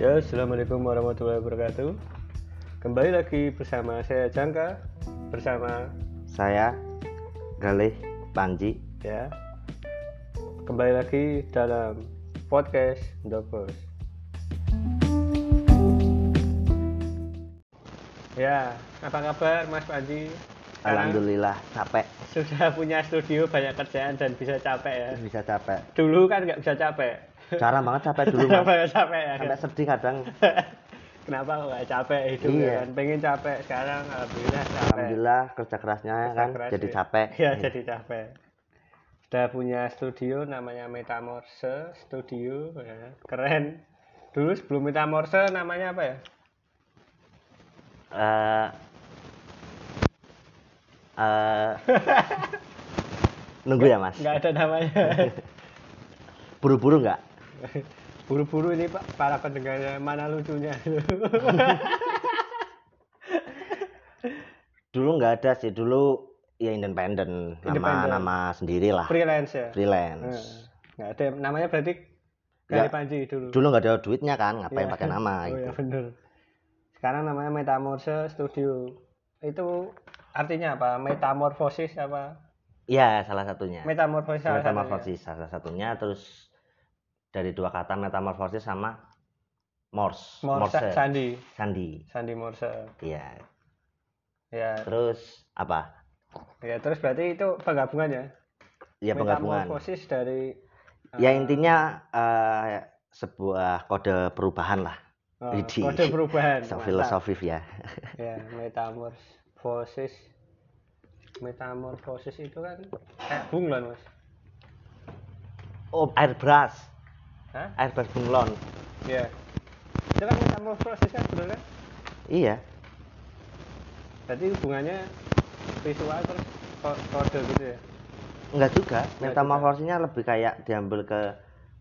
Ya, Assalamualaikum warahmatullahi wabarakatuh. Kembali lagi bersama saya Jangka bersama Saya Galih Panji. ya. Kembali lagi dalam podcast Dokos. Ya, apa kabar Mas Panji? Alhamdulillah capek, sudah punya studio banyak kerjaan dan bisa capek ya. bisa capek. Dulu kan nggak bisa capek. Jarang banget capek dulu mas. Nggak capek ya? Sampai sedih kadang. Kenapa kok nggak capek hidup Iya. ya kan? Pengen capek sekarang alhamdulillah capek. Alhamdulillah kerja kerasnya Kerja kan keras jadi ya. capek. Iya, jadi capek. Sudah punya studio namanya Metamorse Studio ya. Keren. Dulu sebelum Metamorse namanya apa ya? Eh, eh, nunggu ya mas. Nggak ada namanya. Buru-buru nggak? Buru-buru ini Pak para pendengarnya mana lucunya. Dulu nggak ada sih. Dulu ya independen, nama nama sendiri lah. Freelance ya. Freelance. Nggak ada namanya berarti Ya, Gali Panji dulu. Dulu nggak ada duitnya kan, ngapain Iya. pakai nama Oh gitu. ya bener. Sekarang namanya Metamorse Studio. Itu artinya apa? Metamorfosis apa? Iya, salah satunya. Metamorfosis salah satunya. salah satunya terus dari dua kata metamorfosis sama Morse, Morse, Sandi. Sandi. Sandi Morse. Iya. Ya, Terus apa? ya terus berarti itu penggabungannya. Ya penggabungan. Metamorfosis dari Ya eh, intinya eh, sebuah kode perubahan lah. oh, Widih. kode perubahan. So filosofis ya. Ya, metamorfosis. Metamorfosis itu kan kayak bunglon, Mas. Oh, airbrush. Hah? Airbrush bunglon. Ya. Itu kan metamorfosis kan bener kan? Iya. Berarti hubungannya visual terus ko- kode gitu ya. Enggak juga. Metamorfosisnya lebih kayak diambil ke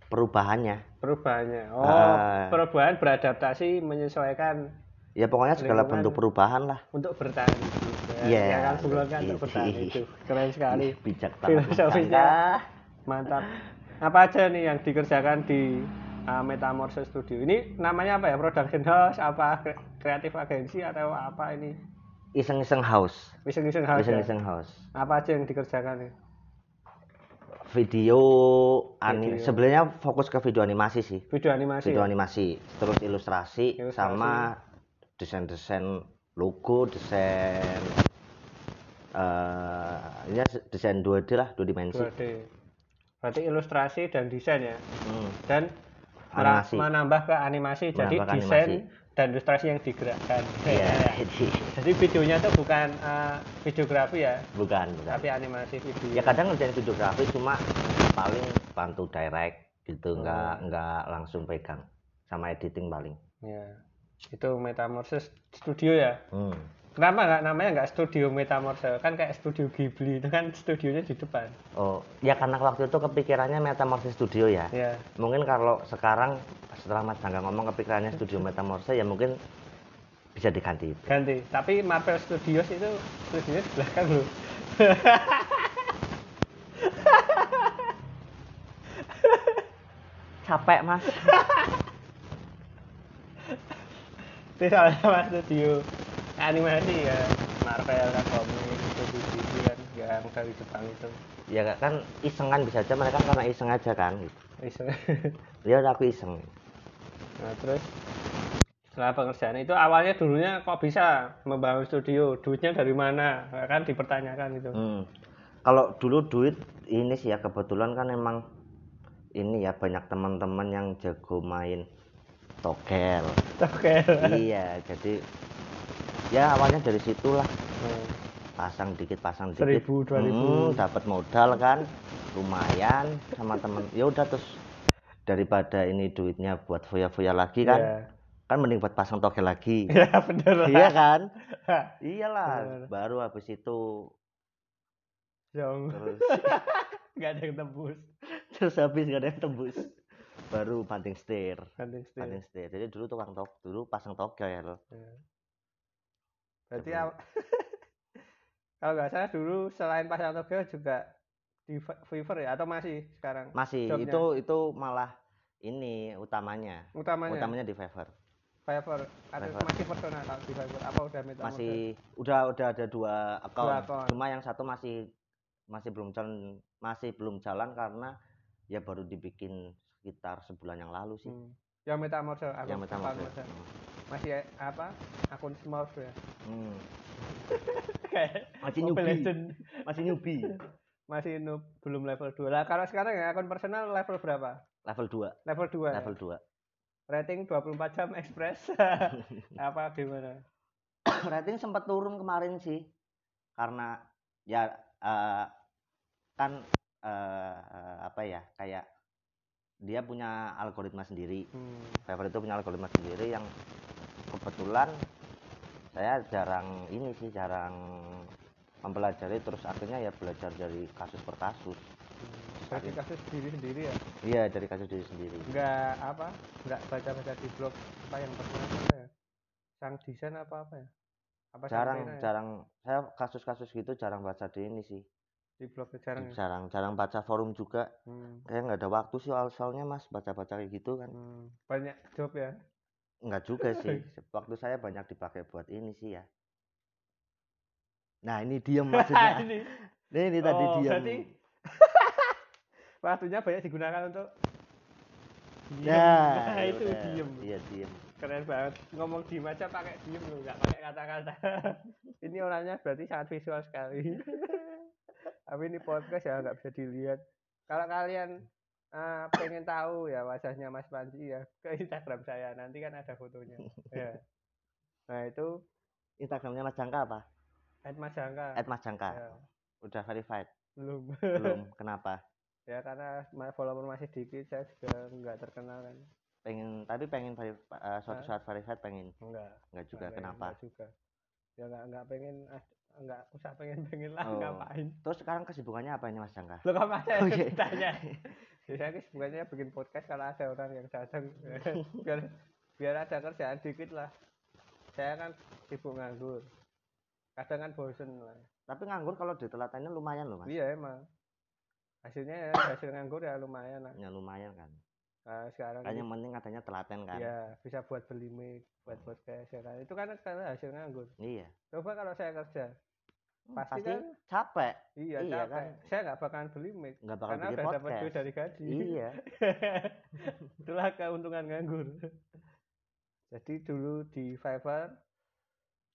perubahannya. Perubahannya. Oh, Ah. perubahan beradaptasi menyesuaikan Ya pokoknya segala bentuk perubahan lah. untuk bertahan hidup. Ya, Iya. ya kan bunglon kan untuk Ih, bertahan ih. hidup. Keren sekali. Bijak banget. Filosofinya. Mantap. Apa aja nih yang dikerjakan di uh, Metamorphosis Studio? Ini namanya apa ya? Production house, apa kre- kreatif agensi atau apa ini? Iseng-iseng house. Iseng-iseng house. ya? Iseng-iseng house. Apa aja yang dikerjakan nih? Video, ani Video. sebenarnya fokus ke video animasi sih. Video animasi. Video ya? animasi, terus ilustrasi, Ilustrasi. sama desain-desain logo, desain eh ini desain 2D lah, dua dimensi. 2D. Berarti ilustrasi dan desain ya. Hmm. Dan Animasi. menambah ke animasi jadi Menambah ke desain animasi. dan ilustrasi yang digerakkan. Iya, jadi Jadi videonya tuh bukan uh, videografi ya, bukan, bukan. tapi animasi video. Ya kadang ngerjain videografi cuma paling bantu direct gitu, Oh. nggak nggak langsung pegang sama editing paling. Ya. Itu Metamorphosis Studio ya. Hmm. Kenapa nggak namanya nggak Studio Metamorphosis? Kan kayak Studio Ghibli itu kan studionya di depan. Oh, ya karena waktu itu kepikirannya Metamorphosis Studio ya. Ya. Mungkin kalau sekarang setelah Mas Angga ngomong kepikirannya Studio Metamorphosis ya mungkin bisa diganti. Ganti. Tapi Marvel Studios itu studionya di belakang loh. Capek Mas. Salah sama studio animasi ya. Marvel kan komik itu di TV kan yang dari Jepang itu. ya kan iseng kan bisa aja mereka karena iseng aja kan. gitu. Bisa. Ya udah aku iseng. Nah, terus setelah pengerjaan itu awalnya dulunya kok bisa membangun studio? Duitnya dari mana? Kan dipertanyakan itu. Hmm. Kalau dulu duit ini sih ya kebetulan kan emang ini ya banyak teman-teman yang jago main togel. Oke. iya, jadi ya awalnya dari situlah Hmm. pasang dikit pasang dikit. Seribu, dua ribu. Hmm, dapat modal kan lumayan sama temen. Ya udah terus daripada ini duitnya buat foya-foya lagi kan. Iya. Kan mending buat pasang togel lagi. Ya bener iya kan? Iyalah, Bener. baru habis itu Jong. terus Gak ada yang tembus. terus habis gak ada yang tembus baru banting setir banting setir jadi dulu tukang tok dulu pasang togel Ya. Berarti aw- kalau nggak salah dulu selain pasang togel juga di Fiverr ya atau masih sekarang? masih Jobnya. itu itu malah ini utamanya Utamanya. utamanya di Fiverr Fiverr atau masih personal kalau di Fiverr apa udah metamorphosis? masih udah udah ada dua account. Dua account. cuma yang satu masih masih belum jalan masih belum jalan karena ya baru dibikin sekitar sebulan yang lalu sih Hmm. Yang aku yang metamorphosis. Masih apa? Akun Smurf ya. Hmm. Kayak masih newbie Legend. masih newbie Masih noob, belum level 2. Lah kalau sekarang ya akun personal level berapa? level 2 Level 2. level 2 Rating 24 jam express. apa gimana? rating sempat turun kemarin sih karena ya eh, kan eh, apa ya kayak dia punya algoritma sendiri Hmm. Fiverr itu punya algoritma sendiri yang kebetulan saya jarang ini sih jarang mempelajari terus akhirnya ya belajar dari kasus per kasus Bagi kasus diri sendiri ya. iya dari kasus diri sendiri Enggak apa? Enggak baca-baca di blog apa yang personal apa ya? Sang desain apa apa ya? Apa jarang ya? jarang saya kasus-kasus gitu jarang baca di ini sih di blog jarang ya? jarang jarang baca forum juga Hmm. kayak nggak ada waktu sih soal- soalnya mas baca-baca kayak gitu kan Hmm. Banyak job ya. Nggak juga sih waktu saya banyak dipakai buat ini sih ya nah ini diem maksudnya ini. ini, ini tadi Oh, diem berarti waktunya banyak digunakan untuk diem. ya Nah, itu udah. diem. iya diem Keren banget. Ngomong diem aja pakai diem loh, nggak pakai kata-kata. ini orangnya berarti sangat visual sekali. Tapi ini podcast ya nggak bisa dilihat. Kalau kalian eh, pengen tahu ya wajahnya Mas Panji ya ke Instagram saya nanti kan ada fotonya. ya. Nah itu Instagramnya Mas Jangka apa Ed Mas Jangka. At Mas Jangka Ya, udah verified belum. belum kenapa ya karena follower masih dikit saya juga nggak terkenal kan. pengen tapi pengen eh, suatu saat verified pengen Enggak. nggak juga Nggak pengen, kenapa nggak juga. Ya nggak nggak pengen ah, nggak usah pengen pengen lah Oh. ngapain. terus sekarang kesibukannya apa ini Mas Jangka Lo kamu aja yang iya. ditanya. Ya, saya kesibukannya bikin podcast kalau ada orang yang datang biar biar ada kerjaan dikit lah. Saya kan sibuk nganggur. Kadang kan bosen lah. tapi nganggur kalau ditelatannya lumayan loh Mas Iya emang. Hasilnya ya hasil nganggur ya lumayan lah. ya lumayan kan Nah, sekarang kan yang penting katanya telaten kan Iya, bisa buat beli mic, buat podcast ya kan. Itu kan karena hasil nganggur. iya Coba kalau saya kerja, Pasti pasti kan? capek iya, Iya, capek. kan? Saya nggak bakalan beli mic nggak bakal karena udah dapat duit dari gaji. iya Itulah keuntungan nganggur. Jadi dulu di Fiverr,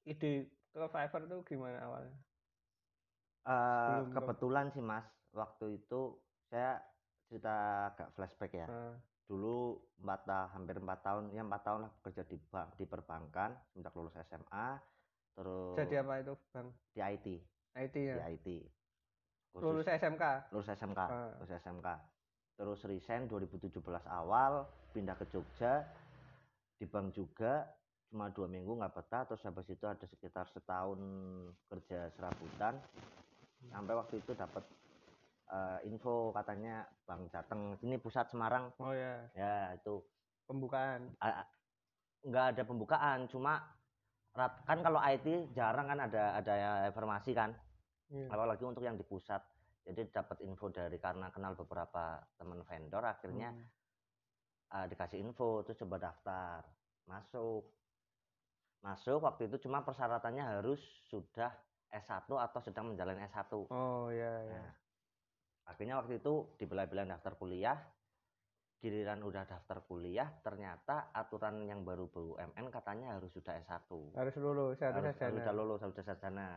ide ke Fiverr itu gimana awalnya? Eh, Sebelum ke- kebetulan sih mas waktu itu saya cerita agak flashback ya Nah, dulu empat ta- hampir empat tahun ya empat tahun lah bekerja di bank di perbankan sejak lulus SMA terus jadi apa itu bang? di IT IT di ya. IT Khusus- Lulus SMK. lulus SMK Ah. lulus SMK terus resign 2017 awal pindah ke Jogja di bank juga cuma dua minggu nggak betah terus habis itu ada sekitar setahun kerja serabutan sampai waktu itu dapat eh, info katanya bank Jateng sini pusat Semarang Oh ya, ya itu pembukaan. a- nggak ada pembukaan cuma kan kalau IT jarang kan ada ada informasi kan Iya. apalagi untuk yang di pusat jadi dapat info dari karena kenal beberapa teman vendor akhirnya Hmm. uh, dikasih info terus coba daftar masuk masuk waktu itu cuma persyaratannya harus sudah S1 atau sedang menjalani S1 Oh ya ya. Nah, akhirnya waktu itu dibelah-belah daftar kuliah giliran udah daftar kuliah ternyata aturan yang baru BUMN katanya harus sudah S1 Harus lulus, harus, harus, harus sarjana. udah lulus harus udah sarjana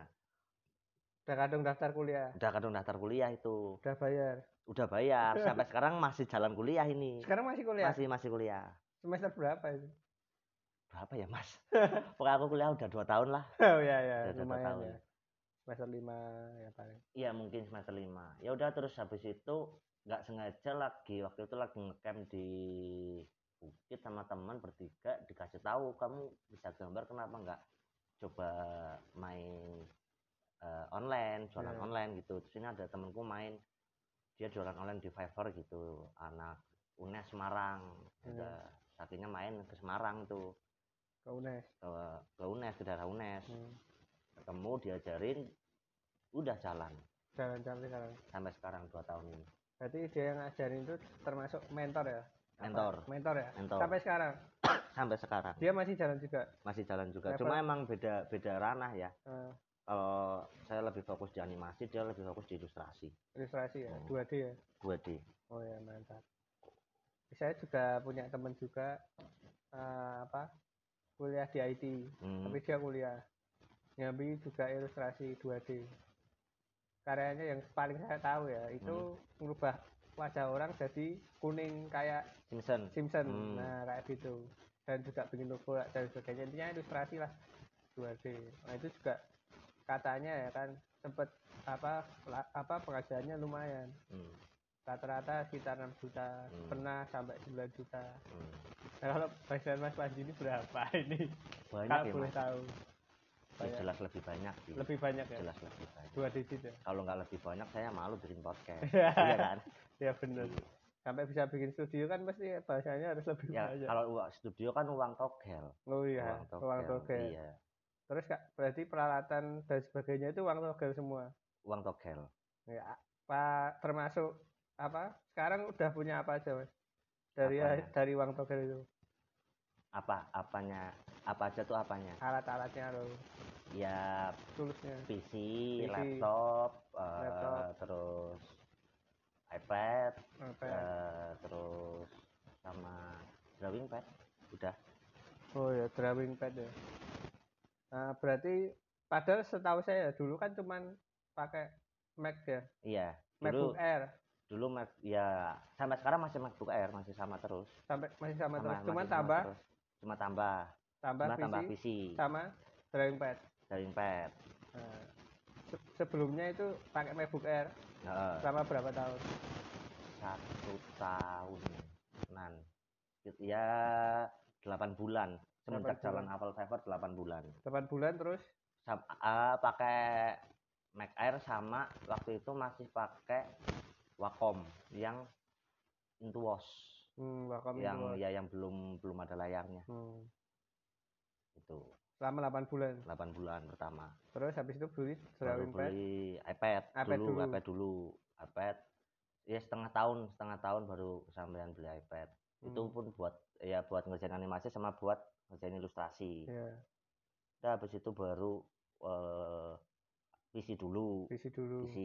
Udah kadung daftar kuliah, udah kadang daftar kuliah itu udah bayar. udah bayar sampai sekarang masih jalan kuliah ini Sekarang masih kuliah? masih masih kuliah Semester berapa itu? berapa ya mas pokoknya aku kuliah udah dua tahun lah Oh ya ya, udah dua tahun ya. Semester lima ya paling. iya mungkin semester lima ya udah terus habis itu nggak sengaja lagi waktu itu lagi ngecamp di Bukit sama teman bertiga dikasih tahu kamu bisa gambar kenapa nggak coba main eh, online jualan Iya. online gitu terus ini ada temanku main dia jualan online di Fiverr gitu anak UNES Semarang Iya. udah akhirnya main ke Semarang tuh Ke UNES. ke, ke UNES ke daerah UNES Hmm. ketemu diajarin udah jalan Jalan sampai sekarang. sampai sekarang dua tahun ini Berarti dia yang ngajarin itu termasuk mentor ya? mentor. Mentor ya? Mentor. Sampai sekarang? Sampai sekarang. Dia masih jalan juga? Masih jalan juga. Level- cuma emang beda beda ranah ya. Eh, kalau saya lebih fokus di animasi dia lebih fokus di ilustrasi. Ilustrasi ya? Oh. 2D ya? 2D oh ya mantap. Saya juga punya teman juga eh, apa kuliah di IT Hmm, tapi dia kuliah. Nyambi juga ilustrasi 2D karyanya yang paling saya tahu ya itu merubah wajah orang jadi kuning kayak Simpson. Simpson. Hmm. nah kayak gitu. Dan juga bikin logo dan sebagainya. Intinya ilustrasi lah 2D nah itu juga katanya ya kan sempet apa la- apa pengajarannya lumayan. Hmm, rata-rata sekitar 6 juta Hmm. pernah sampai 9 juta. Hmm. nah, kalau penghasilan Mas Panji ini berapa ini? Banyak kalau ya boleh mas? tahu Ya, jelas lebih banyak sih. Lebih banyak ya? Jelas lebih banyak. Dua digit ya? Kalau nggak lebih banyak saya malu bikin podcast. Iya kan? Ya benar sampai bisa bikin studio kan pasti bahasanya harus lebih ya banyak. kalau uang studio kan uang togel. Oh iya uang togel iya. Terus kak berarti peralatan dan sebagainya itu uang togel semua? Uang togel. Ya pak termasuk apa? Sekarang udah punya apa aja mas? Dari Apanya? dari uang togel itu apa apanya apa aja tuh apanya alat-alatnya loh ya tulusnya PC, PC, laptop, eh, laptop. terus iPad, ya? eh, terus sama drawing pad, udah. oh ya drawing pad ya nah, berarti padahal setahu saya dulu kan cuman pakai Mac ya Iya. Dulu MacBook Air dulu Mac ya sampai sekarang masih MacBook Air masih sama terus. sampai masih sama, terus masih cuman sama tambah terus. Cuma tambah, tambah cuma PC, tambah PC, sama drawing pad. Drawing pad. Nah, se- sebelumnya itu pakai MacBook Air. Heeh, selama berapa tahun? satu tahun nan. Ya 8 bulan. Semenjak jalan Apple Fiber 8 bulan. 8 bulan terus? Sam- ah, pakai Mac Air sama waktu itu masih pakai Wacom yang Intuos hmm, Wacom yang itu. ya yang belum belum ada layarnya. Hmm, itu. Selama 8 bulan. 8 bulan pertama. Terus habis itu beli baru beli iPad, iPad dulu, dulu. iPad dulu. iPad ya setengah tahun setengah tahun baru kesampaian beli iPad. Itu Hmm, pun buat ya buat ngerjain animasi sama buat ngerjain ilustrasi. Ya, Udah habis itu baru eh, PC dulu. PC dulu. PC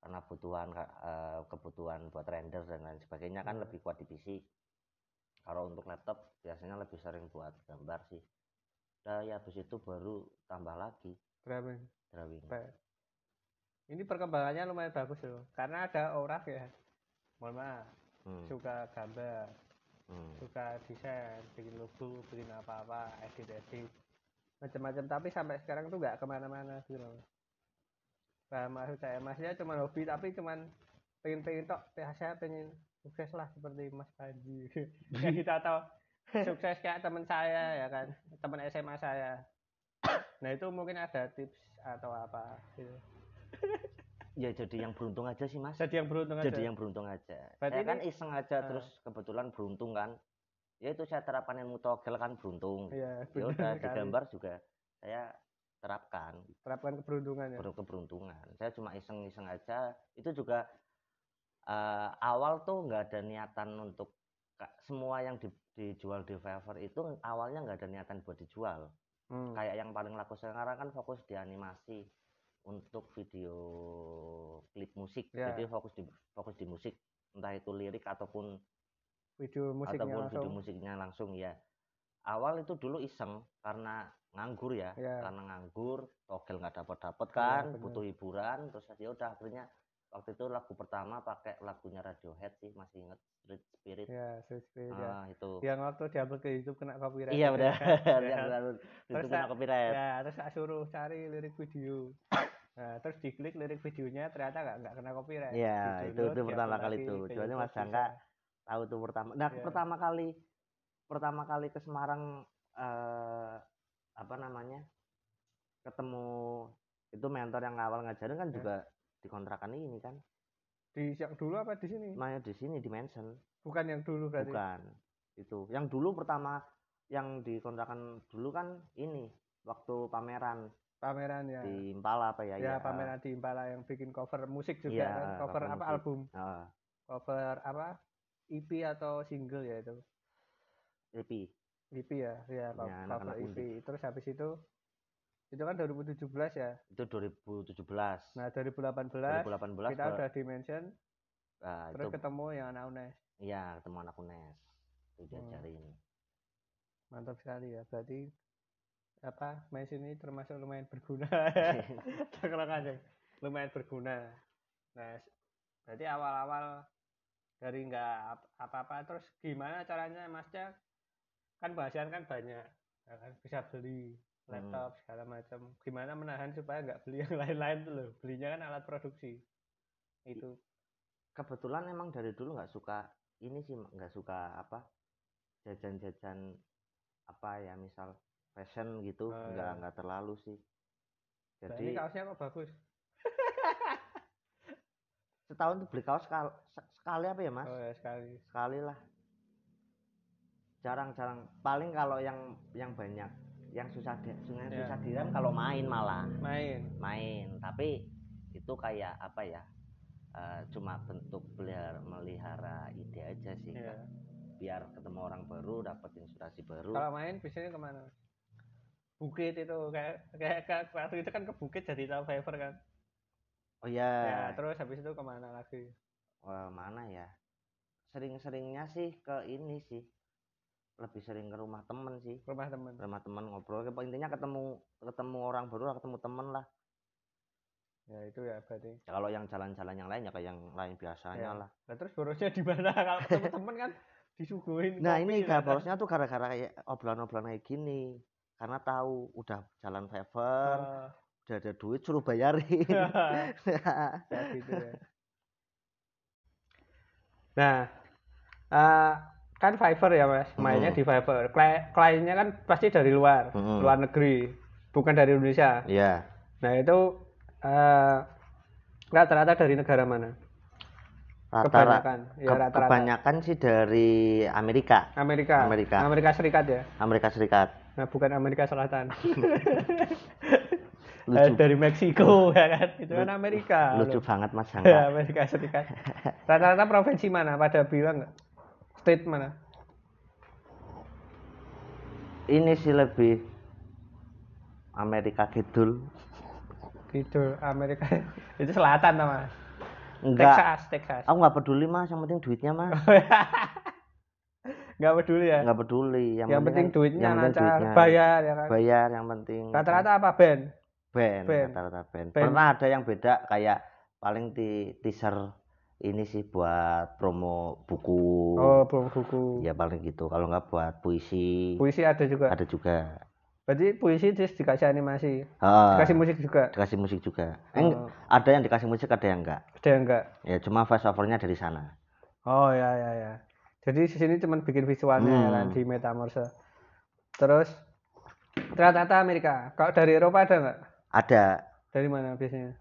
karena kebutuhan eh, kebutuhan buat render dan lain sebagainya kan lebih kuat di PC kalau untuk laptop biasanya lebih sering buat gambar sih udah ya habis itu baru tambah lagi Drawing drawing. Ini perkembangannya lumayan bagus loh. Karena ada orang ya. Mohon maaf, Hmm, suka gambar, hmm. suka desain, bikin logo, bikin apa-apa, edit-edit, macam-macam. Tapi sampai sekarang tuh nggak ke mana-mana gitu loh. Nah, maksud saya, masnya cuma hobi, tapi cuman pengen-pengen tok, ya saya pengen sukses lah seperti Mas Panji. ya kita tahu sukses kayak teman saya ya kan, teman SMA saya. Nah itu mungkin ada tips atau apa gitu. ya jadi yang beruntung aja sih mas Jadi yang beruntung aja. jadi yang beruntung aja Berarti saya kan ini- iseng aja Ah. terus kebetulan beruntung kan ya itu saya terapkan ilmu togel kan beruntung ya benar udah di sekali. gambar juga saya terapkan Terapkan keberuntungan ya. ber- keberuntungan saya cuma iseng-iseng aja itu juga eh, awal tuh nggak ada niatan untuk semua yang di- dijual di Fiverr itu awalnya nggak ada niatan buat dijual Hmm. kayak yang paling laku sekarang kan fokus di animasi untuk video klip musik Ya. jadi fokus di fokus di musik entah itu lirik ataupun Video musiknya ataupun langsung. video musiknya langsung ya awal itu dulu iseng karena nganggur ya Ya. karena nganggur togel nggak dapat dapat Iya, kan bener. butuh hiburan terus ya udah akhirnya waktu itu lagu pertama pakai lagunya Radiohead sih masih inget Street Spirit Ya, Street Spirit ya. ah itu Yang waktu diupload ke YouTube kena copyright. iya itu benar kan. Ya. itu Terus kena copyright Ya, terus tak suruh cari lirik video. Nah, terus diklik lirik videonya ternyata nggak nggak kena copyright. Iya, itu itu pertama diupload kali lagi itu. Soalnya YouTube Mas bisa. tahu tuh pertama. Nah, Iya. pertama kali pertama kali ke Semarang eh apa namanya? ketemu itu mentor yang awal ngajarin kan Ya. juga dikontrakan ini kan. Di yang dulu apa di sini? Namanya di sini di Mansion. Bukan yang dulu berarti. Bukan. Itu. Yang dulu pertama yang dikontrakan dulu kan ini waktu pameran Pameran ya. di Impala apa ya? ya, ya. pameran di Impala yang bikin cover musik juga Iya, kan, cover cover apa musik. album, Ah, cover apa EP atau single ya itu EP EP ya ya Ya, EP terus habis itu itu kan 2017 ya? Itu 2017 nah 2018, 2018 kita ke- udah dimension nah, terus itu ketemu yang anak UNES. Iya ketemu anak UNES. Itu Hmm. diajarin mantap sekali ya. Berarti apa mes ini termasuk lumayan berguna. Cengkrong aja lumayan berguna. Nah berarti awal-awal dari nggak ap- apa-apa terus gimana caranya masnya kan bahasan kan banyak ya kan? Bisa beli laptop segala macam. Gimana menahan supaya nggak beli yang lain-lain tuh loh? Belinya kan alat produksi. Itu. Kebetulan emang dari dulu nggak suka ini sih nggak suka apa? Jajan-jajan apa ya misal fashion gitu. Oh, nggak iya. nggak terlalu sih. Nah, ini jadi kaosnya kok bagus. Setahun tuh beli kaos sekali, sekali apa ya mas? Oh ya sekali. Sekali lah jarang-jarang. Paling kalau yang yang banyak. Yang susah di, Ya. susah direm kalau main malah. Main. Main. Tapi itu kayak apa ya eh, cuma bentuk pelihara melihara ide aja sih. Kak. biar ketemu orang baru dapat inspirasi baru. Kalau main biasanya ke mana? Bukit itu kayak kayak kayak waktu itu kan ke bukit jadi tahu Fiverr kan? Oh ya, ya terus habis itu ke mana lagi? Wah, mana ya? Sering-seringnya sih ke ini sih lebih sering ke rumah temen sih. Rumah temen. Rumah temen ngobrol. Intinya ketemu ketemu orang baru lah, ketemu temen lah. Ya itu ya berarti. Ya, kalau yang jalan-jalan yang lain ya kayak yang lain biasanya Ya. lah. Nah terus borosnya di mana? Kalau ketemu temen kan disuguhin nah kopi ini kan. borosnya tuh gara-gara kayak obrolan-obrolan kayak gini. Karena tahu udah jalan Fiverr Oh, udah ada duit suruh bayarin. Ya gitu ya. Nah eh, kan Fiverr ya mas. Mainnya Hmm. di Fiverr Kli- kliennya kan pasti dari luar. Mm-mm. luar negeri. Bukan dari Indonesia. Ya nah itu eh, rata-rata dari negara mana? Rata-rata kebanyakan. Ya ke- rata-rata. kebanyakan sih dari Amerika. Amerika. Amerika. Amerika Serikat ya? Amerika Serikat. Nah, bukan Amerika Selatan. Eh, lucu. dari Meksiko ya kan? Itu kan Amerika. lucu loh. banget mas Ya, Angga Amerika Serikat. Rata-rata provinsi mana? Pada bilang nggak state mana ini sih lebih Amerika Kidul. Gitu Amerika. Itu selatan mas. Enggak. Texas Texas. Aku nggak peduli mas. Yang penting duitnya mas. Nggak peduli ya? Nggak peduli. Yang, yang penting kan- duitnya yang penting lancar duitnya. bayar ya kan? Bayar yang penting. Rata-rata apa? Band band band. rata-rata band. Band. pernah ada yang beda kayak paling di teaser ini sih buat promo buku. Oh belum buku. Ya paling gitu. Kalau nggak buat puisi. Puisi ada juga? Ada juga. Berarti puisi terus dikasih animasi? Ah, dikasih musik juga? Dikasih musik juga. Oh. ada yang dikasih musik ada yang enggak ada yang enggak ya cuma voice overnya dari sana. Oh ya ya ya. Jadi di sini cuma bikin visualnya ya kan Hmm. di Metamorse terus rata-rata Amerika. Kalau dari Eropa ada nggak? Ada. Dari mana biasanya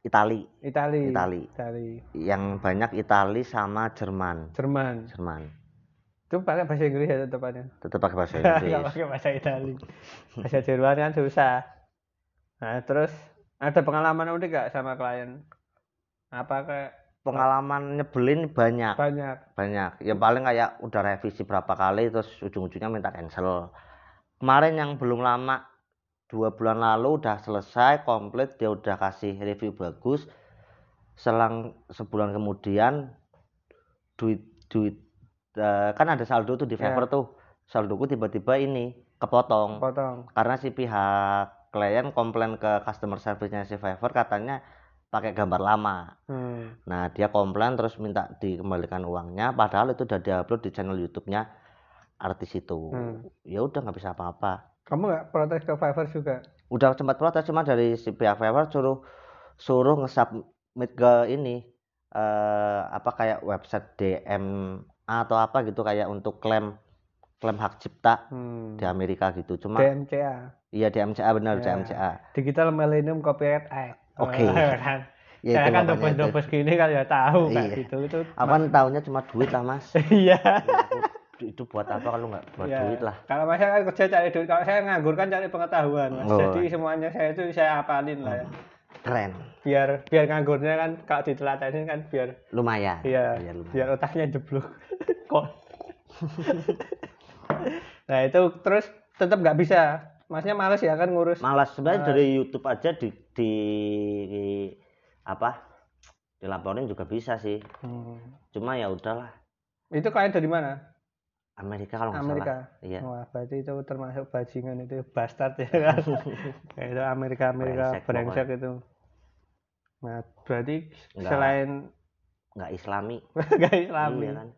Itali. Itali. Itali. Itali. Yang banyak Itali sama Jerman. Jerman. Jerman. Itu pakai bahasa Inggris ya tetepannya? Tetap pakai bahasa Inggris. pakai bahasa Itali. Bahasa Jerman kan susah. Nah terus ada pengalaman unik gak sama klien? Apa kayak pengalaman nyebelin banyak. Banyak. Banyak. Ya paling kayak udah revisi berapa kali terus ujung-ujungnya minta cancel. Kemarin yang belum lama dua bulan lalu udah selesai komplit dia udah kasih review bagus selang sebulan kemudian duit duit eh, kan ada saldo tuh di Ya. Fiverr tuh saldoku tiba-tiba ini kepotong potong karena si pihak klien komplain ke customer service-nya si Fiverr katanya pakai gambar lama hmm. Nah, dia komplain terus minta dikembalikan uangnya, padahal itu udah diupload di channel YouTube-nya artis itu. Hmm. Ya udah nggak bisa apa-apa. Kamu nggak protes ke Fiverr juga Udah sempat protes cuma dari si pihak Fiverr suruh suruh nge-submit ke ini eh apa kayak website DMA atau apa gitu kayak untuk klaim klaim hak cipta hmm. di Amerika gitu. Cuma DMCA iya di MCA benar Ya. MCA. Digital Millennium Copyright Act Oke. kan Ya Saya itu kan makanya itu. dobes-dobes gini kan ya tahu kan Iya. gitu itu Aku kan tahunya cuma duit lah, Mas. iya Ya, aku- itu buat apa kalau nggak buat Iya. duit lah. Kalau mas saya kan kerja cari duit, kalau saya nganggur kan cari pengetahuan mas. Oh. Jadi semuanya saya itu saya apalin lah ya. keren biar biar nganggurnya kan kalau ditelatenin kan biar lumayan iya Iya, lumayan. biar otaknya jeblok kok nah itu terus tetap nggak bisa masnya males ya kan ngurus malas sebenarnya dari YouTube aja di, di di- apa dilaporin juga bisa sih Hmm. cuma ya udahlah itu klien dari mana Amerika kalau nggak Amerika. Salah iya. Wah berarti itu termasuk bajingan itu bastard ya kan? Itu Amerika Amerika Brengsek brengsek itu. Nah berarti Nggak. selain nggak Islami. Nggak Islami. Iya kan?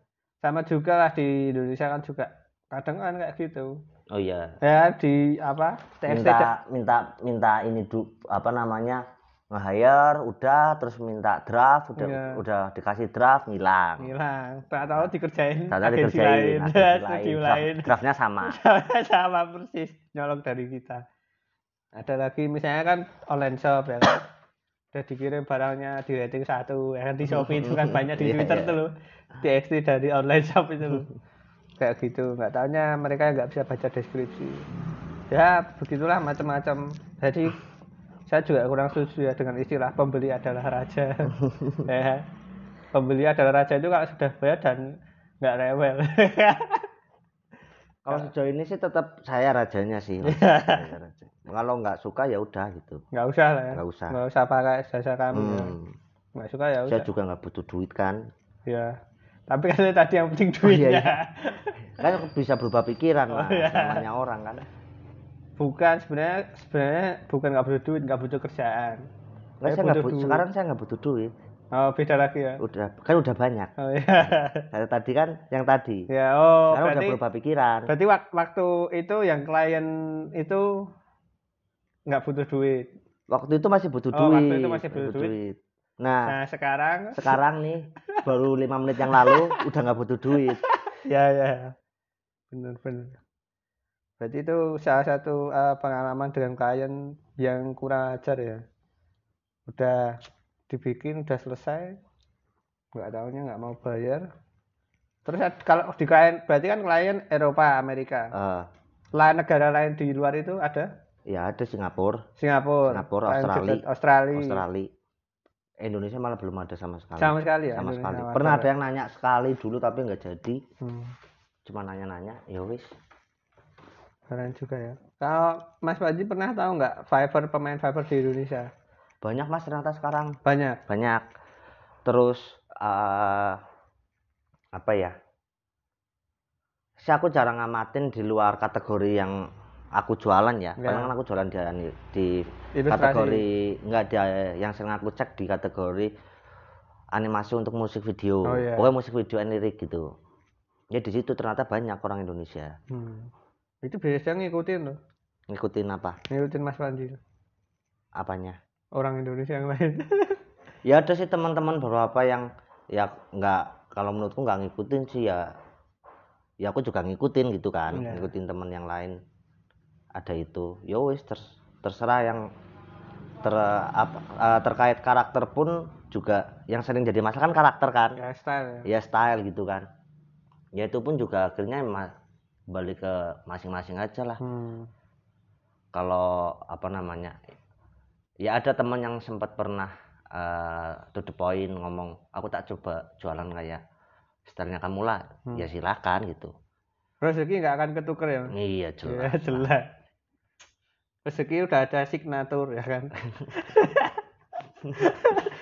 Sama juga lah di Indonesia kan juga kadang kan kayak gitu. Oh iya. Ya di apa? TXT minta minta minta ini du, apa namanya nge-hire udah terus minta draft udah Iya. udah dikasih draft ngilang. Hilang tak tahu dikerjain Ternyata agensi dikerjain lain. agensi Draft- lain. draftnya sama. Sama persis. Nyolong dari kita. Ada lagi misalnya kan online shop ya kan. Udah dikirim barangnya di rating satu. Ya kan di Shopee itu kan banyak di Iya, Twitter iya. tuh loh. TXT dari online shop itu loh. Kayak gitu. Nggak taunya mereka nggak bisa baca deskripsi. Ya begitulah macam-macam. Jadi saya juga kurang setuju ya dengan istilah pembeli adalah raja ya pembeli adalah raja itu kalau sudah bayar dan nggak rewel kalau sejauh ini sih tetap saya rajanya sih. Iya. Saya raja. kalau nggak suka ya udah gitu nggak usah lah ya nggak usah nggak usah pakai jasa kami ya. Hmm. nggak suka ya saya juga nggak butuh duit kan ya tapi kan tadi yang penting Oh, iya, duitnya iya. kan bisa berubah pikiran Oh, mas iya. namanya orang kan bukan sebenarnya sebenarnya bukan nggak butuh duit nggak butuh kerjaan. Nggak, Saya nggak butuh bu- duit. sekarang saya nggak butuh duit. Oh beda lagi ya? Udah kan udah banyak. Oh iya. Tadi kan yang tadi. Ya oh sekarang udah berarti berubah pikiran. berarti wak- waktu itu yang klien itu nggak butuh duit. Waktu itu masih butuh Oh, duit. waktu itu masih butuh duit. nah nah sekarang? sekarang nih baru lima menit yang lalu udah nggak butuh duit. Ya ya. Benar benar berarti itu salah satu eh, pengalaman dengan klien yang kurang ajar ya. Udah dibikin udah selesai nggak tahunya nggak mau bayar. Terus kalau di klien berarti kan klien Eropa Amerika. Eh, lain negara lain di luar itu ada? Ya ada Singapura. Singapura. Singapura, Australia. Australia. Australia. Indonesia malah belum ada sama sekali. Sama sekali ya sama Indonesia sekali. sama pernah ada yang nanya sekali dulu tapi nggak jadi. Hmm, cuma nanya-nanya ya wis keren juga ya. Kalau Mas Panji pernah tahu nggak Fiverr pemain Fiverr di Indonesia? Banyak mas ternyata sekarang. Banyak? Banyak. Terus eh apa ya? Sih aku jarang ngamatin di luar kategori yang aku jualan ya. Ya. karena kan aku jualan di, di Ilustrasi. kategori enggak dia yang sering aku cek di kategori animasi untuk musik video. Oh, iya. pokoknya musik video and lirik gitu. Ya di situ ternyata banyak orang Indonesia. Hmm. Itu biasanya ngikutin loh, ngikutin apa ngikutin Mas Panji. apanya Orang Indonesia yang lain. ya ada sih teman-teman beberapa yang ya nggak kalau menurutku nggak ngikutin sih ya ya aku juga ngikutin gitu kan Iya. ngikutin teman yang lain ada itu ya wis ter- terserah yang ter apa- eh, terkait karakter pun juga yang sering jadi masalah kan karakter kan ya style ya. ya style gitu kan ya itu pun juga akhirnya balik ke masing-masing aja lah Hmm. kalau apa namanya ya ada teman yang sempat pernah eh, to the point ngomong aku tak coba jualan kayak stylenya kamu lah Hmm. ya silakan gitu Rezeki nggak akan ketuker ya. iya Ya jelas jelas. Rezeki udah ada signatur ya kan.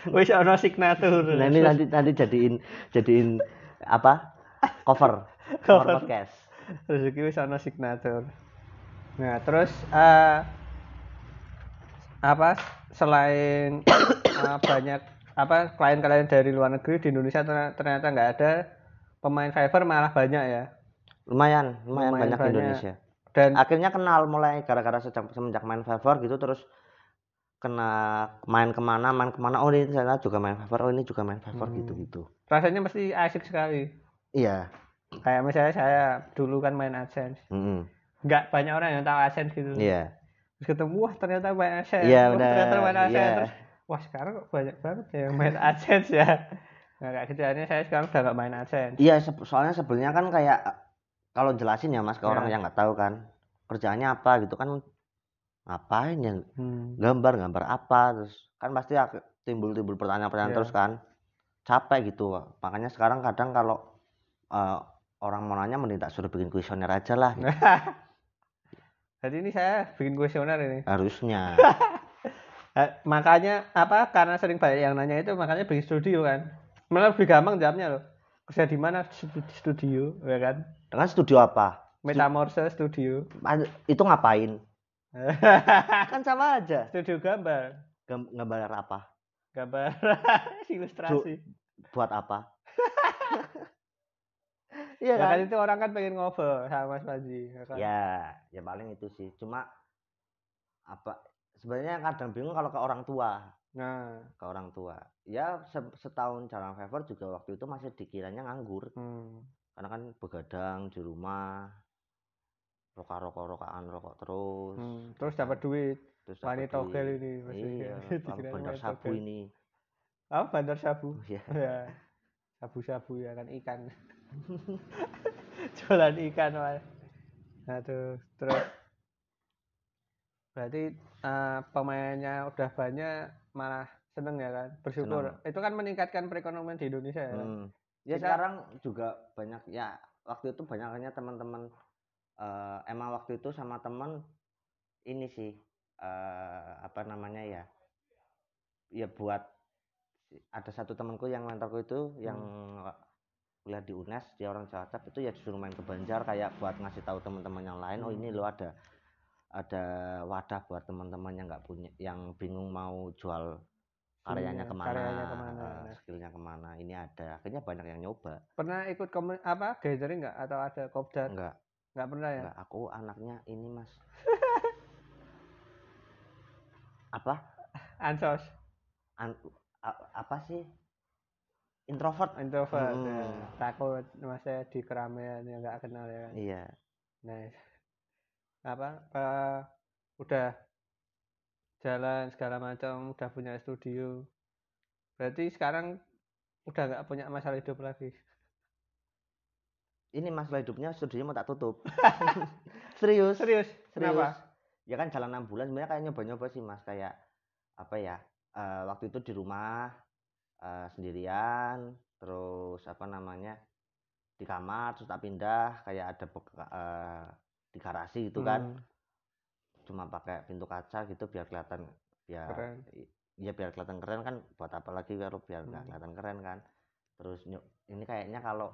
Wis ono signatur. nah ini nanti nanti jadiin jadiin apa cover cover Cover. podcast rezeki wis ono signatur. Nah, terus eh apa selain eh, banyak apa klien-klien dari luar negeri di Indonesia ternyata- nggak ada pemain Fiverr malah banyak ya. lumayan lumayan, banyak, di banyak. Indonesia Dan akhirnya kenal mulai gara-gara sejak semenjak main Fiverr gitu terus kena main ke mana main ke mana oh ini saya juga main Fiverr oh ini juga main Fiverr Hmm. gitu gitu rasanya pasti asik sekali. iya Kayak misalnya saya dulu kan main AdSense. Mm-mm. Nggak banyak orang yang tahu AdSense gitu. iya Terus ketemu wah ternyata main AdSense. Iya, Wah, ternyata benar. main AdSense. Iya. Terus, wah sekarang kok banyak banget ya yang main AdSense ya. Nah kayak gitu akhirnya saya sekarang udah nggak main AdSense. Iya, se- soalnya sebelumnya kan kayak kalau jelasin ya Mas ke Ya. orang yang nggak tahu kan kerjaannya apa gitu kan ngapain ya Hmm. gambar gambar apa terus kan pasti ak- timbul-timbul pertanyaan-pertanyaan Iya. terus kan capek gitu makanya sekarang kadang kalau eh, orang mau nanya mending tak suruh bikin kuesioner aja lah Jadi ini saya bikin kuesioner ini. harusnya Eh, makanya apa? Karena sering banyak yang nanya itu makanya bikin studio kan. Malah lebih gampang jawabnya loh. Kerja di mana? Stu- Studio, ya kan? dengan studio apa Metamorse Studio. Itu ngapain kan sama aja studio gambar, Gam- gambar apa gambar ilustrasi. buat apa iya Ya kan kan itu orang kan pengen ngobrol sama Mas Panji. Ya kan? ya ya paling itu sih cuma apa sebenarnya kadang bingung kalau ke orang tua Nah, ke orang tua ya se- setahun jalan favor juga waktu itu masih dikiranya nganggur hmm. karena kan begadang di rumah rokok rokok rokokan rokok terus hmm. terus dapat duit. terus dapat togel ini maksudnya. iya Bang bandar sabu togel. ini Apa bandar sabu? ya ya sabu-sabu ya kan ikan jualan ikan nah tuh terus. Berarti eh, pemainnya udah banyak malah seneng ya kan? Bersyukur. Itu kan meningkatkan perekonomian di Indonesia ya? Hmm. Ya Kita- sekarang juga banyak ya waktu itu banyaknya teman-teman eh, emang waktu itu sama teman ini sih eh, apa namanya ya? Ya buat ada satu temanku yang mentorku itu yang kuliah di UNES dia orang Cilacap itu ya disuruh main ke Banjar kayak buat ngasih tahu teman-teman yang lain oh ini Hmm. loh ada ada wadah buat teman-teman yang nggak punya yang bingung mau jual karyanya Iya, ke mana, karyanya ke mana, nah. skillnya ke mana ini ada. Akhirnya banyak yang nyoba. Pernah ikut komun apa gathering nggak? Atau ada kopdar? Enggak nggak pernah ya? Enggak aku anaknya ini mas. Apa? Ansos. An- a- apa sih introvert introvert ya. Hmm. takut masih di keramaian yang nggak kenal ya kan iya Nice. Apa? eh, udah jalan segala macam, udah punya studio. Berarti sekarang udah nggak punya masalah hidup lagi. ini masalah hidupnya studionya mau tak tutup serius Serius? serius Kenapa? ya kan jalan enam bulan sebenarnya kayak nyoba-nyoba sih mas kayak apa ya eh, waktu itu di rumah eh, sendirian terus apa namanya di kamar terus tak pindah kayak ada eh, di garasi gitu kan Hmm, cuma pakai pintu kaca gitu biar kelihatan biar Keren. ya biar kelihatan keren kan buat apa lagi kalau biar nggak Hmm. kelihatan keren kan terus ini kayaknya kalau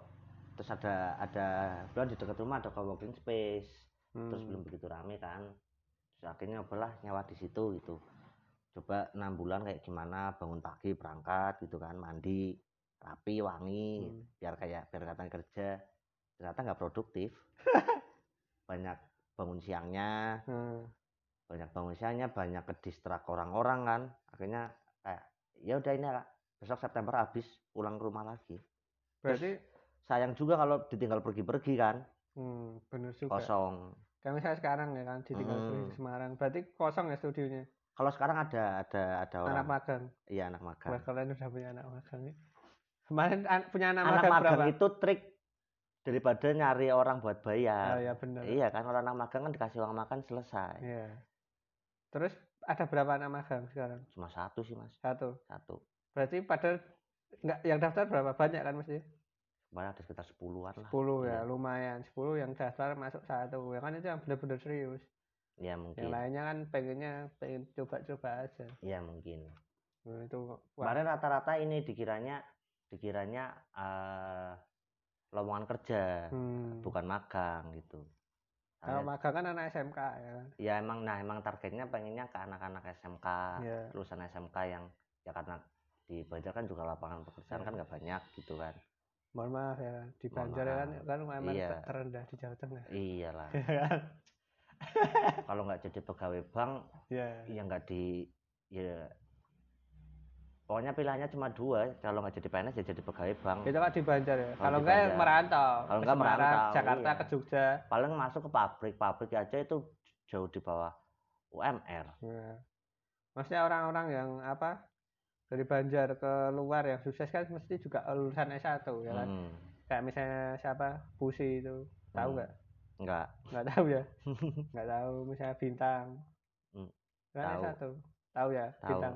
terus ada ada bulan di dekat rumah ada co-working space terus hmm. belum begitu rame kan terus akhirnya belah nyawa di situ gitu coba enam bulan kayak gimana bangun pagi berangkat gitu kan mandi rapi wangi Hmm. biar kayak biar kelihatan kerja ternyata nggak produktif banyak bangun siangnya Hmm. banyak bangun siangnya banyak ke distrak orang-orang kan akhirnya kayak ya udah ini Kak, besok September habis pulang ke rumah lagi Berarti sayang juga kalau ditinggal pergi-pergi kan hmm, bener juga. kosong Kayak misalnya sekarang ya kan ditinggal Hmm. di Semarang. Berarti kosong ya studionya. Kalau sekarang ada ada ada orang Anak magang. iya anak magang Wah, kalian udah punya anak magang. Kemarin an- punya anak, anak magang, magang berapa? itu trik daripada nyari orang buat Oh bayar ya benar. iya kan orang anak magang kan dikasih uang makan selesai Iya. Terus ada berapa anak magang sekarang? cuma satu sih mas Satu. satu Berarti padahal nggak yang daftar berapa banyak kan mesti? kemarin ada sekitar sepuluhan lah 10 ya, Iya. lumayan. 10 yang daftar masuk satu. Ya kan itu yang benar-benar serius. Ya Yang mungkin lainnya kan pengennya pengen coba-coba aja. ya mungkin Nah, itu kemarin rata-rata ini dikiranya dikiranya eh lowongan kerja hmm. bukan magang gitu Kalau Soalnya- magang kan anak SMK ya kan. ya emang nah emang targetnya pengennya ke anak-anak SMK Iya. lulusan SMK yang ya karena di Banjar kan juga lapangan pekerjaan Iya. kan nggak banyak gitu kan Mohon maaf ya kan. Di Banjar ya kan kan UMR Iya. ter- terendah di Jawa Tengah. iyalah Ya kan? Kalau nggak jadi pegawai bank Ya. ya nggak di ya pokoknya pilihannya cuma dua kalau nggak jadi PNS ya jadi pegawai bank Itu kan di Banjar ya. Kalau Banjar. merantau. Kalau Semarang, merantau, Jakarta iya. ke Jogja. paling masuk ke pabrik pabrik aja itu jauh di bawah UMR Ya. Maksudnya orang-orang yang apa dari Banjar ke luar yang sukses kan mesti juga lulusan S1 ya kan. Hmm, Kayak misalnya siapa Pusi itu tahu Hmm. Nggak? nggak Nggak tahu ya. Nggak tahu misalnya Bintang. Hmm, Kan tahu. S1. Tahu ya, Tahu. Bintang.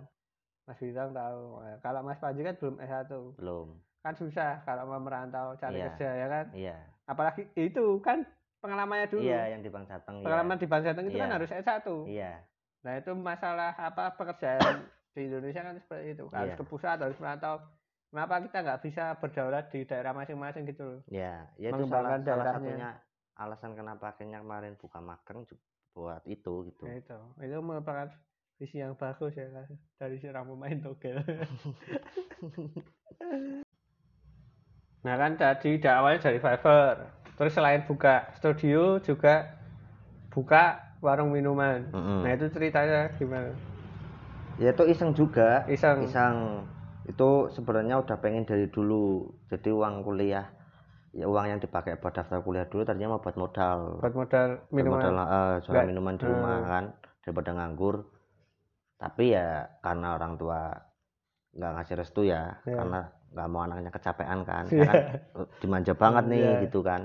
Mas Bintang tahu. Nah, Kalau Mas Panji kan belum S1. belum Kan susah kalau mau merantau cari Iya. kerja ya kan. iya Apalagi itu kan pengalamannya dulu. iya yang di Bang Jateng Pengalaman di Bang Jateng itu kan Iya. harus S1. iya Nah, itu masalah apa pekerjaan di Indonesia kan seperti itu. Harus Iya. ke pusat, harus merantau. Kenapa kita nggak bisa berdaulat di daerah masing-masing gitu loh? iya ya itu salah, salah satunya alasan kenapa akhirnya kemarin buka magang juga buat itu gitu Ya itu, itu merupakan visi yang bagus ya kan dari seorang pemain togel. nah kan tadi awalnya dari Fiverr, terus selain buka studio juga buka warung minuman. Mm-mm. Nah itu ceritanya gimana? ya itu iseng juga Iseng. iseng itu sebenarnya udah pengen dari dulu jadi uang kuliah ya uang yang dipakai buat daftar kuliah dulu tadinya mau buat modal Buat modal Buat modal minuman. eh, jualan Nggak- minuman di rumah eh. kan daripada nganggur tapi ya karena orang tua nggak ngasih restu ya Iya. karena nggak mau anaknya kecapean kan Iya. Saya kan dimanja banget nih Iya. gitu kan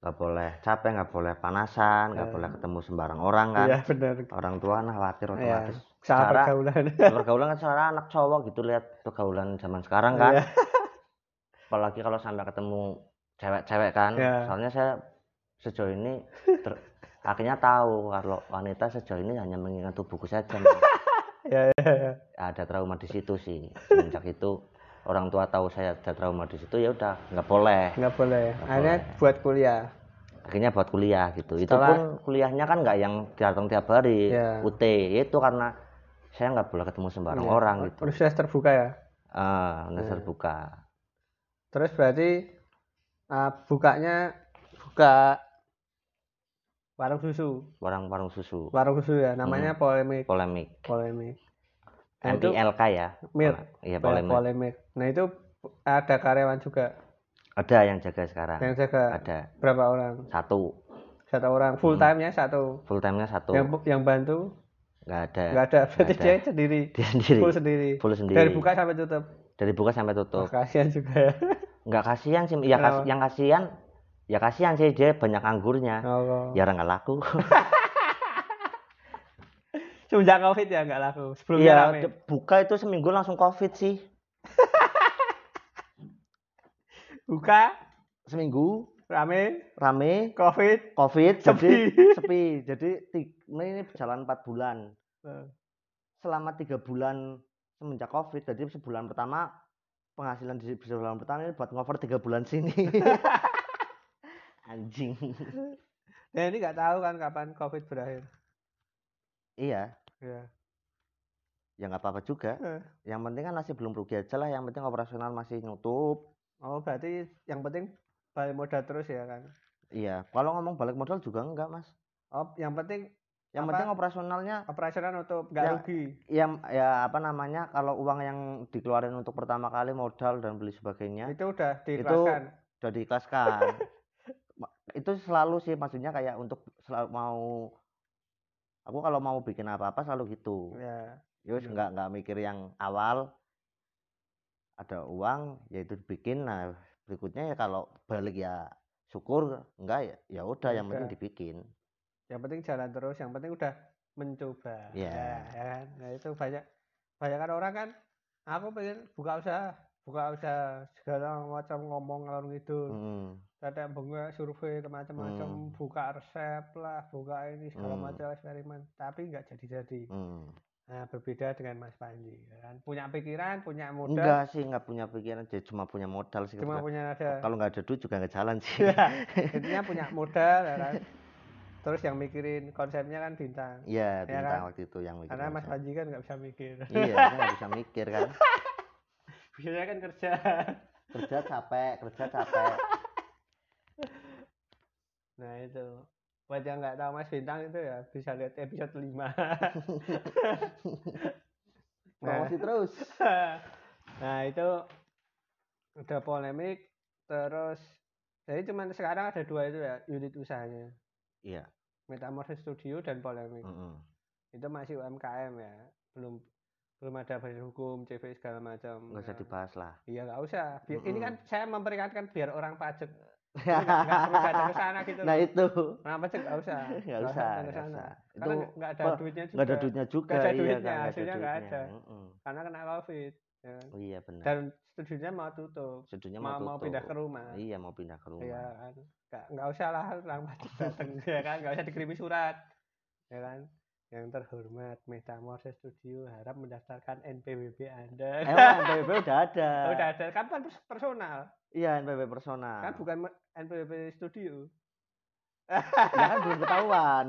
nggak boleh capek nggak boleh panasan nggak Iya. boleh ketemu sembarang orang kan Iya benar. orang tua kan khawatir Iya. otomatis Salah Cara- pergaulan. pergaulan kan secara anak cowok gitu lihat pergaulan zaman sekarang kan Iya. Apalagi kalau sampai ketemu cewek-cewek kan Iya. soalnya saya sejauh ini ter- akhirnya tahu kalau wanita sejauh ini hanya mengingat tubuhku saja Mas. Iya, iya, iya. ada trauma di situ sih semenjak itu orang tua tahu saya ada trauma di situ ya udah nggak boleh Nggak boleh. Nggak Akhirnya boleh. buat kuliah. akhirnya buat kuliah gitu itu Setelah- pun kuliahnya kan nggak yang datang tiap hari Iya. UT itu karena saya nggak boleh ketemu sembarang Iya. orang gitu Universitas terbuka ya. ah Iya. terbuka Terus berarti uh, bukanya buka warung susu. warung-warung susu Warung susu ya, namanya polemik. polemik Polemik. Nah, itu MILK ya Milk. iya polemik. polemik Nah, itu ada karyawan juga ada yang jaga sekarang yang jaga ada berapa orang? satu Satu orang full Hmm. time-nya satu. full time nya satu Yang yang bantu nggak ada nggak ada, berarti ada. dia sendiri. dia sendiri Full sendiri. full sendiri Dari buka sampai tutup. Dari buka sampai Oh, tutup kasihan juga ya. nggak kasihan sih ya kas- yang kasihan ya kasihan sih dia banyak anggurnya. Oh. ya nggak laku. Semenjak Covid ya nggak laku. Sebelumnya iya rame. buka itu seminggu langsung covid sih. Buka? Seminggu. Rame? Rame. Covid? Covid Sepi. jadi sepi. jadi ini berjalan empat bulan. Eh, selama tiga bulan semenjak covid. Jadi sebulan pertama penghasilan di sebulan pertama ini buat ngover tiga bulan sini. Anjing. Nah ini nggak tahu kan kapan Covid berakhir. iya. Ya. ya nggak apa-apa juga. Eh. yang penting kan masih belum rugi aja lah. Yang penting operasional masih nutup. Oh berarti yang penting balik modal terus ya kan? iya. Kalau ngomong balik modal juga enggak mas. Oh yang penting yang Apa? penting operasionalnya operasional nutup nggak Ya. rugi. ya ya apa namanya kalau uang yang dikeluarin untuk pertama kali modal dan beli sebagainya Itu udah diikhlaskan. udah diikhlaskan itu selalu sih maksudnya kayak untuk selalu mau aku kalau mau bikin apa-apa selalu gitu Ya. Yus Iya. nggak nggak mikir yang awal ada uang ya itu dibikin nah berikutnya ya kalau balik ya syukur enggak ya ya udah Ya yang penting dibikin Yang penting jalan terus. Yang penting udah mencoba. Iya. Ya, ya kan? Nah itu banyak banyak kan orang kan. Aku pengen buka usaha, buka usaha segala macam ngomong ngalor ngidul. Mm, Ada bunga survei ke macam-macam, Hmm. buka resep lah, buka ini segala Hmm. macam eksperimen, tapi nggak jadi-jadi. mm. Nah, berbeda dengan Mas Panji, ya kan? Punya pikiran, punya modal, enggak sih nggak punya pikiran jadi cuma punya modal sih cuma Kalau- punya ada. kalau nggak ada duit juga nggak jalan sih Ya, intinya punya modal, ya kan? Terus yang mikirin konsepnya kan bintang. iya Ya bintang kan? waktu itu yang mikir Karena Mas. Panji kan nggak bisa mikir. iya aku nggak bisa mikir kan Biasanya kan kerja. kerja capek kerja capek Nah itu. Buat yang nggak tahu Mas Bintang itu ya bisa lihat episode 5. promosi terus nah itu udah polemik terus jadi cuman sekarang ada dua itu ya unit usahanya iya. Metamorphosis Studio dan polemik. Mm-mm. itu masih UMKM ya. Belum belum ada badan hukum CV segala macam. Nggak usah dibahas lah. Iya nggak usah. Biar- ini Mm-mm. kan saya memperingatkan biar orang pajak. Nggak nggak perlu datang ke sana gitu nah itu. Kenapa sih nggak usah. Nggak usah nggak usah. Karena itu nggak- ada duitnya juga nggak ada duitnya juga. Nggak ada iya duitnya, ada hasilnya nggak ada. Mm-mm. karena kena covid ya kan? Oh, iya benar. Dan studinya mau tutup. Sedunya mau mau pindah ke rumah. Iya mau pindah ke rumah. ya kan? Nggak nggak usah lah orang wajib datang ya kan? Nggak usah dikirimi surat ya kan? Yang terhormat Metamorse Studio harap mendaftarkan NPWP Anda. Emang NPWP udah ada. Oh, udah ada kan kan pers- personal. Iya NPWP personal. Kan bukan NPWP Studio. Ya kan belum ketahuan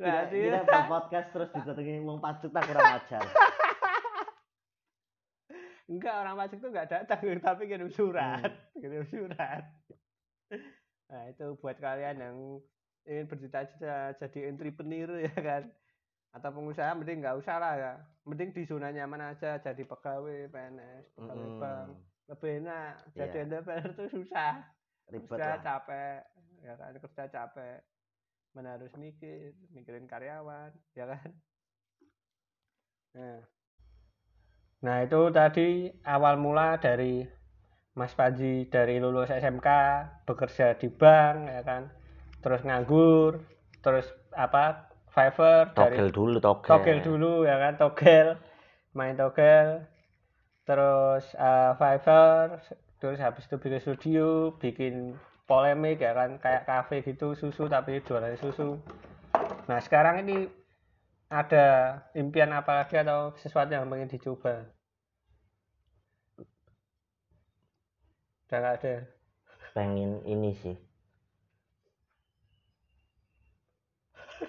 Nah, kita, kita podcast terus didatangi wong pajak tak kurang ajar. Enggak orang pajak tuh nggak datang tapi kirim surat kirim surat. Nah itu buat kalian yang ingin bercita-cita jadi entrepreneur ya kan? Atau pengusaha mending nggak usah lah ya. Mending di zona nyaman aja jadi pegawai PNS pegawai Mm-mm. bank. Lebih enak jadi Iya. entrepreneur tuh susah. Ribet kerja lah. capek ya kan? Kerja capek mana harus mikir mikirin karyawan ya kan? Nah. Nah itu tadi awal mula dari Mas Panji dari lulus SMK bekerja di bank ya kan? Terus nganggur terus apa Fiverr dari togel dulu togel. Togel dulu ya kan? Togel main togel. Terus eh, Fiverr terus habis itu bikin studio bikin polemik ya kan kayak kafe gitu susu tapi jualan susu. Nah sekarang ini ada impian apa lagi atau sesuatu yang pengen dicoba? Udah nggak ada? Pengen ini sih.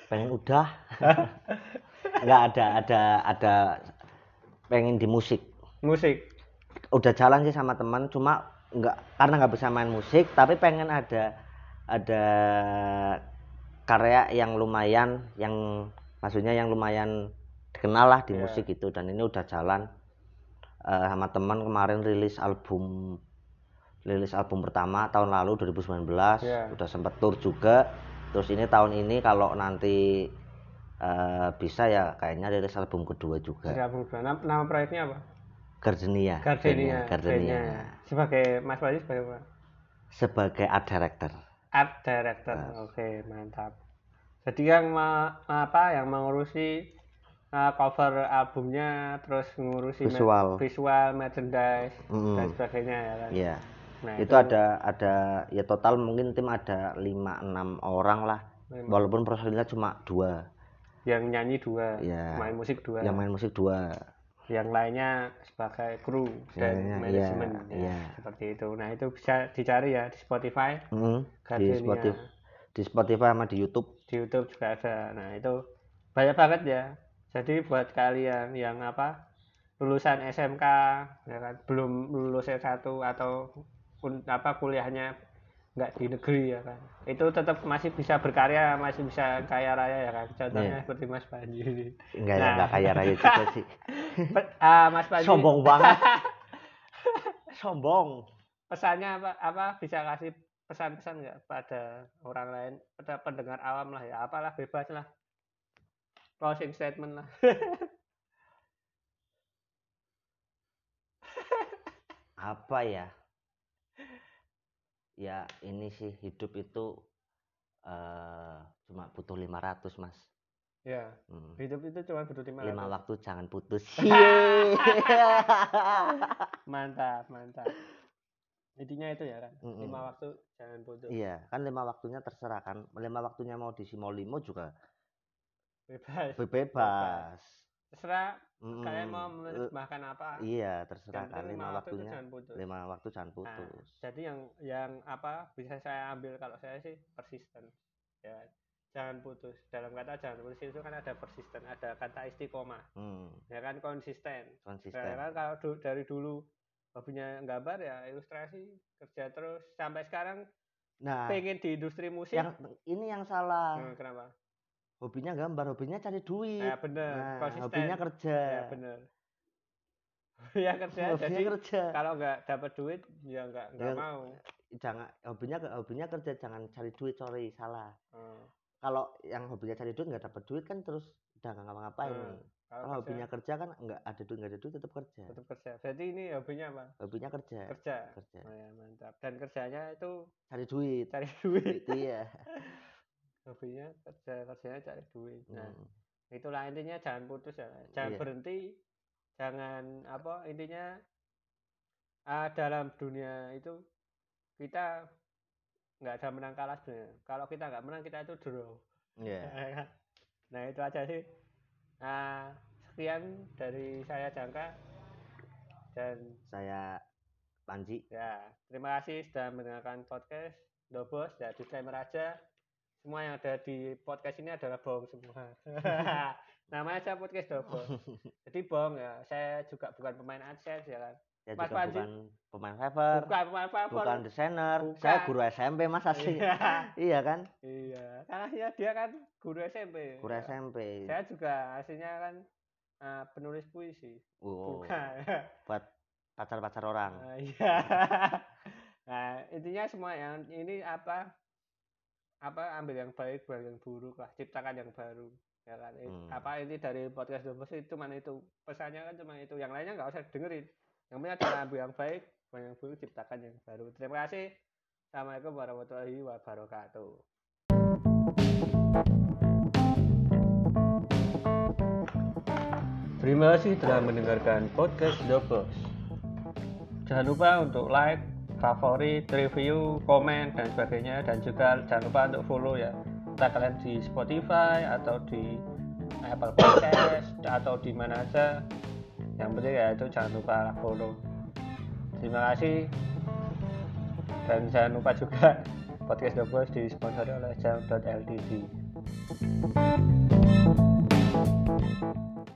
Pengen udah? Nggak ada ada ada pengen di musik. Musik? Udah jalan sih sama teman cuma nggak karena nggak bisa main musik tapi pengen ada ada karya yang lumayan yang maksudnya yang lumayan dikenal lah di Iya. musik itu dan ini udah jalan Eh, sama teman kemarin rilis album rilis album pertama tahun lalu 2019 Iya. udah sempet tour juga terus ini tahun ini kalau nanti eh, bisa ya kayaknya rilis album kedua juga Gabung dua. Nama, nama proyeknya apa? Gardenia Gardenia. Gardenia. Sebagai Mas Panji sebagai apa? sebagai art director art director oke mantap jadi yang ma- apa yang mengurusi uh, cover albumnya terus mengurusi me- Visual. visual merchandise Mm. dan sebagainya ya kan Iya. nah itu ada ada ya total mungkin tim ada 5 6 orang lah Lima. walaupun personilnya cuma dua yang nyanyi dua Iya. main musik dua yang main musik dua yang lainnya sebagai kru dan Lainnya, manajemen iya, ya, iya. seperti itu nah itu bisa dicari ya di Spotify Mm, di. Spotify di Spotify sama di YouTube di YouTube juga ada. Nah, itu banyak banget ya. Jadi buat kalian yang apa lulusan SMK ya kan belum lulus S1 atau apa kuliahnya nggak di negeri ya kan. Itu tetap masih bisa berkarya, masih bisa kaya raya ya kan. Contohnya Iya. seperti Mas Panji ini. enggak ya Nah. enggak kaya raya juga sih ah, Mas Panji sombong banget sombong pesannya apa apa bisa kasih pesan-pesan nggak pada orang lain pada pendengar awam lah ya apalah bebas lah closing statement lah apa ya ya ini sih hidup itu eh cuma butuh 500 mas. Ya Hmm. hidup itu cuma butuh lima lima waktu jangan putus. Mantap mantap. Intinya itu ya kan? Mm-mm. lima waktu jangan putus. Iya kan lima waktunya terserah kan? Lima waktunya mau di Simolimo juga bebas. Be- bebas terserah Mm-mm. kalian mau menerjemahkan apa. Iya terserah kan lima lima waktu itu waktunya. jangan putus. Lima waktu jangan Nah, putus. jadi yang yang apa bisa saya ambil kalau saya sih persisten. Ya jangan putus. Dalam kata jangan putus itu kan ada persisten ada kata istiqomah. Hmm, ya kan konsisten. Konsisten. Nah, kan kalau du- dari dulu hobinya gambar ya ilustrasi kerja terus. Sampai sekarang nah pengen di industri musik. yang ini yang salah. Hmm, kenapa hobinya gambar hobinya cari duit ya bener nah, konsisten hobinya kerja ya bener ya kerja hobinya jadi kerja kalau nggak dapat duit ya nggak nggak Ya, mau jangan hobinya hobinya kerja jangan cari duit sorry salah Hmm. kalau yang hobinya cari duit nggak dapat duit kan terus udah nggak ngapa-ngapain Hmm. nih Kalau Kalau kerja, hobinya kerja kan nggak ada duit nggak ada duit tetap kerja. tetap kerja. Jadi ini hobinya apa? Hobinya kerja. Kerja. Kerja. Oh ya, mantap. Dan kerjanya itu Cari duit. cari duit. Itu ya. Hobinya kerja, kerjanya cari duit. Nah, Hmm. itulah intinya jangan putus ya. Jangan Iya. berhenti. Jangan apa intinya ah, dalam dunia itu kita nggak ada menang kalah sebenarnya. Kalau kita nggak menang kita itu draw. Iya. nah itu aja sih. Nah, sekian dari saya Jangka dan Saya Panji. ya terima kasih sudah mendengarkan podcast Dobos ya disclaimer aja semua yang ada di podcast ini adalah bohong semua namanya aja podcast Dobos jadi bohong ya saya juga bukan pemain AdSense ya kan Saya Mas juga Panji. bukan pemain Fiverr, bukan pemain favor bukan desainer. Bukan. Saya guru SMP Mas asli. iya iya kan? iya karena dia kan guru SMP Guru Ya. SMP. saya juga aslinya kan eh, penulis puisi Wow. bukan Buat pacar-pacar orang. Nah, iya. nah, intinya semua yang ini apa apa ambil yang baik buang yang buruk lah, ciptakan yang baru. Ya kan? Hmm. Apa inti dari podcast Dobos itu cuma itu. Pesannya kan cuma itu. Yang lainnya nggak usah dengerin. Yang penting adalah ambil yang baik, buang yang buruk, ciptakan yang baru. Terima kasih. Assalamualaikum warahmatullahi wabarakatuh. Terima kasih telah mendengarkan podcast Dobos. Jangan lupa untuk like, favorit, review, komen, dan sebagainya. Dan juga jangan lupa untuk follow ya. Entah kalian di Spotify atau di Apple Podcast atau di mana aja. Yang penting ya itu jangan lupa follow. Terima kasih. Dan jangan lupa juga podcast Dobos disponsori oleh jam.ltd.